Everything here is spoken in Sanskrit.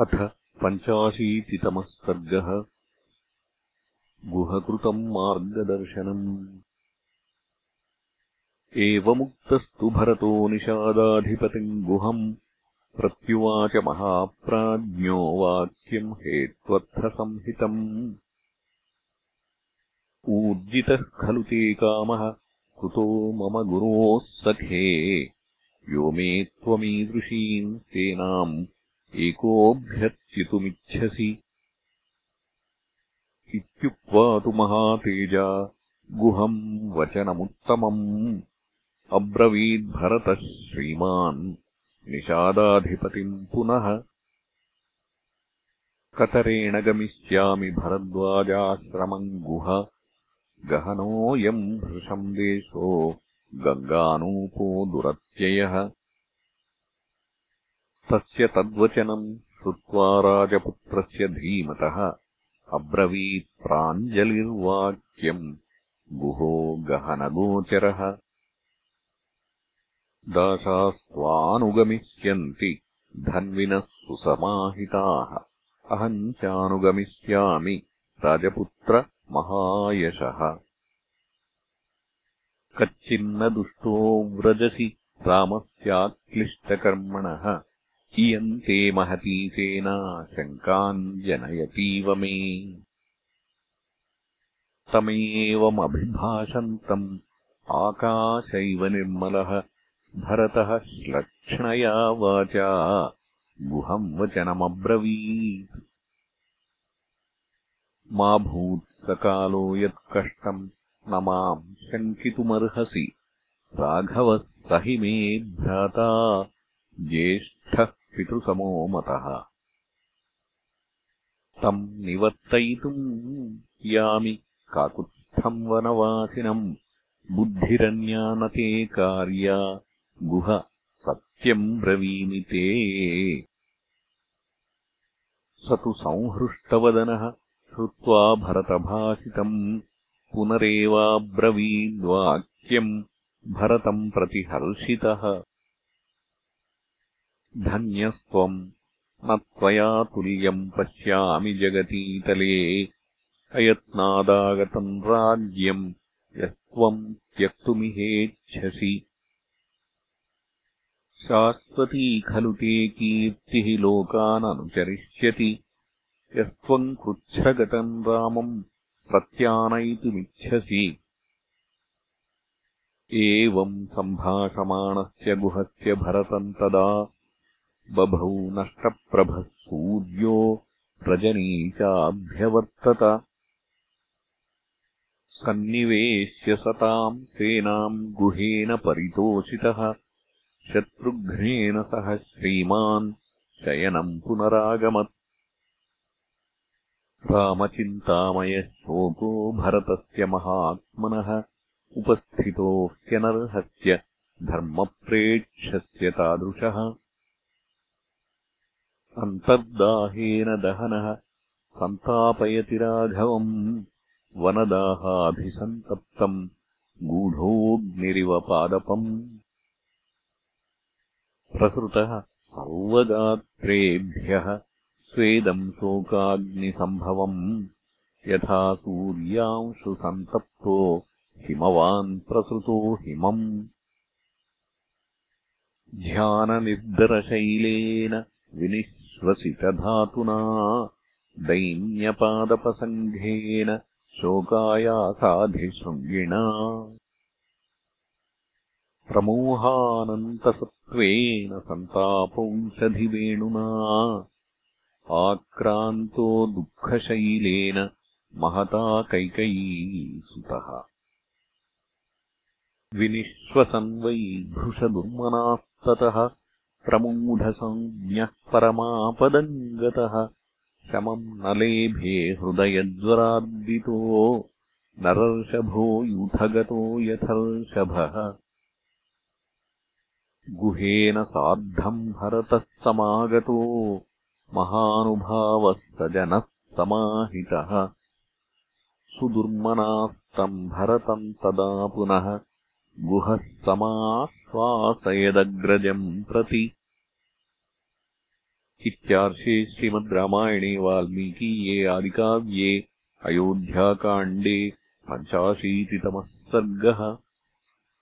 अथ पञ्चाशीतितमः सर्गः। गुहकृतम् मार्गदर्शनम्। एवमुक्तस्तु भरतो निषादाधिपतिम् गुहम्। प्रत्युवाच महाप्राज्ञो वाक्यम् हेत्वर्थसंहितम् ऊर्जितः खलु ते कामः कुतो मम गुरोः सखे। यो मे त्वमीदृशीम् सेनाम् एकोऽभ्यर्चितुमिच्छसि इत्युक्त्वा तु महातेजा गुहम् वचनमुत्तमम्। अब्रवीद्भरतः श्रीमान् निषादाधिपतिम् पुनः। कतरेण गमिष्यामि भरद्वाजाश्रमम् गुह। गहनोऽयम् भृशम् देशो गङ्गानूपो दुरत्ययः तस्य तद्वचनम् श्रुत्वा राजपुत्रस्य धीमतः अब्रवीत् प्राञ्जलिर्वाक्यम् गुहो गहनगोचरः। दासास्त्वानुगमिष्यन्ति धन्विनः सुसमाहिताः। अहम् चानुगमिष्यामि राजपुत्रमहायशः कच्चिन्न दुष्टो व्रजसि रामस्याक्लिष्टकर्मणः इयन्ते महती सेना शङ्काम् जनयतीव मे। तमेवमभिभाषन्तम् आकाशैव निर्मलः भरतः श्लक्ष्णया वाचा गुहम् वचनमब्रवीत्। मा भूत्सकालो यत्कष्टम् न माम् शङ्कितुमर्हसि। राघवः स हि मे भ्राता ज्येष्ठः पितृसमो मतः तम् निवर्तयितुम् यामि काकुत्स्थम् वनवासिनम् बुद्धिरन्यानते कार्या गुह सत्यम् ब्रवीमि ते। स तु संहृष्टवदनः श्रुत्वा भरतभाषितम् पुनरेवाब्रवीद्वाक्यम् भरतम् प्रति हर्षितः धन्यस्त्वम्। न त्वया तुल्यम् पश्यामि जगतीतले। अयत्नादागतम् राज्यम् यस्त्वम् त्यक्तुमिहेच्छसि। शाश्वती खलु ते कीर्तिः लोकाननुचरिष्यति। यस्त्वम् कृच्छ्रगतम् रामम् प्रत्यानयितुमिच्छसि। एवम् सम्भाषमाणस्य गुहस्य भरतम् तदा बभौ नष्टप्रभः सूर्यो रजनी चाभ्यवर्तत सन्निवेश्य सताम् सेनाम् गुहेन परितोषितः। शत्रुघ्नेन सह श्रीमान् शयनम् पुनरागमत्। रामचिन्तामयः शोको भरतस्य महात्मनः उपस्थितो ह्यनर्हस्य धर्मप्रेक्षस्य तादृशः अन्तर्दाहेन दहनः सन्तापयति राघवम् वनदाहाभिसन्तप्तम् गूढोऽग्निरिव पादपम् प्रसृतः सर्वगात्रेभ्यः स्वेदम् शोकाग्निसम्भवम्। यथा सूर्यांशुसन्तप्तो हिमवान् प्रसृतो हिमम्। ध्याननिर्दरशैलेन विनिः श्वसितधातुना दैन्यपादपसङ्घेन शोकायासाधिशृङ्गिणा। प्रमोहानन्तसत्त्वेन सन्तापौषधिवेणुना आक्रान्तो दुःखशैलेन महता कैकयीसुतः। विनिश्वसन् वै भृशदुर्मनास्ततः प्रमूढसंज्ञः परमापदम् गतः। शमम् न लेभे हृदयज्वरार्दितो नरर्षभो यूथगतो यथर्षभः। गुहेन सार्धम् भरतः समागतो। महानुभावः स जनः समाहितः। सुदुर्मनास्तम् भरतम् तदा पुनः गुहः समाश्वासयदग्रजम् प्रति। इत्यार्षे श्रीमद् रामायणे वाल्मीकीये आदिकाव्ये अयोध्याकाण्डे पञ्चाशीतितमः सर्गः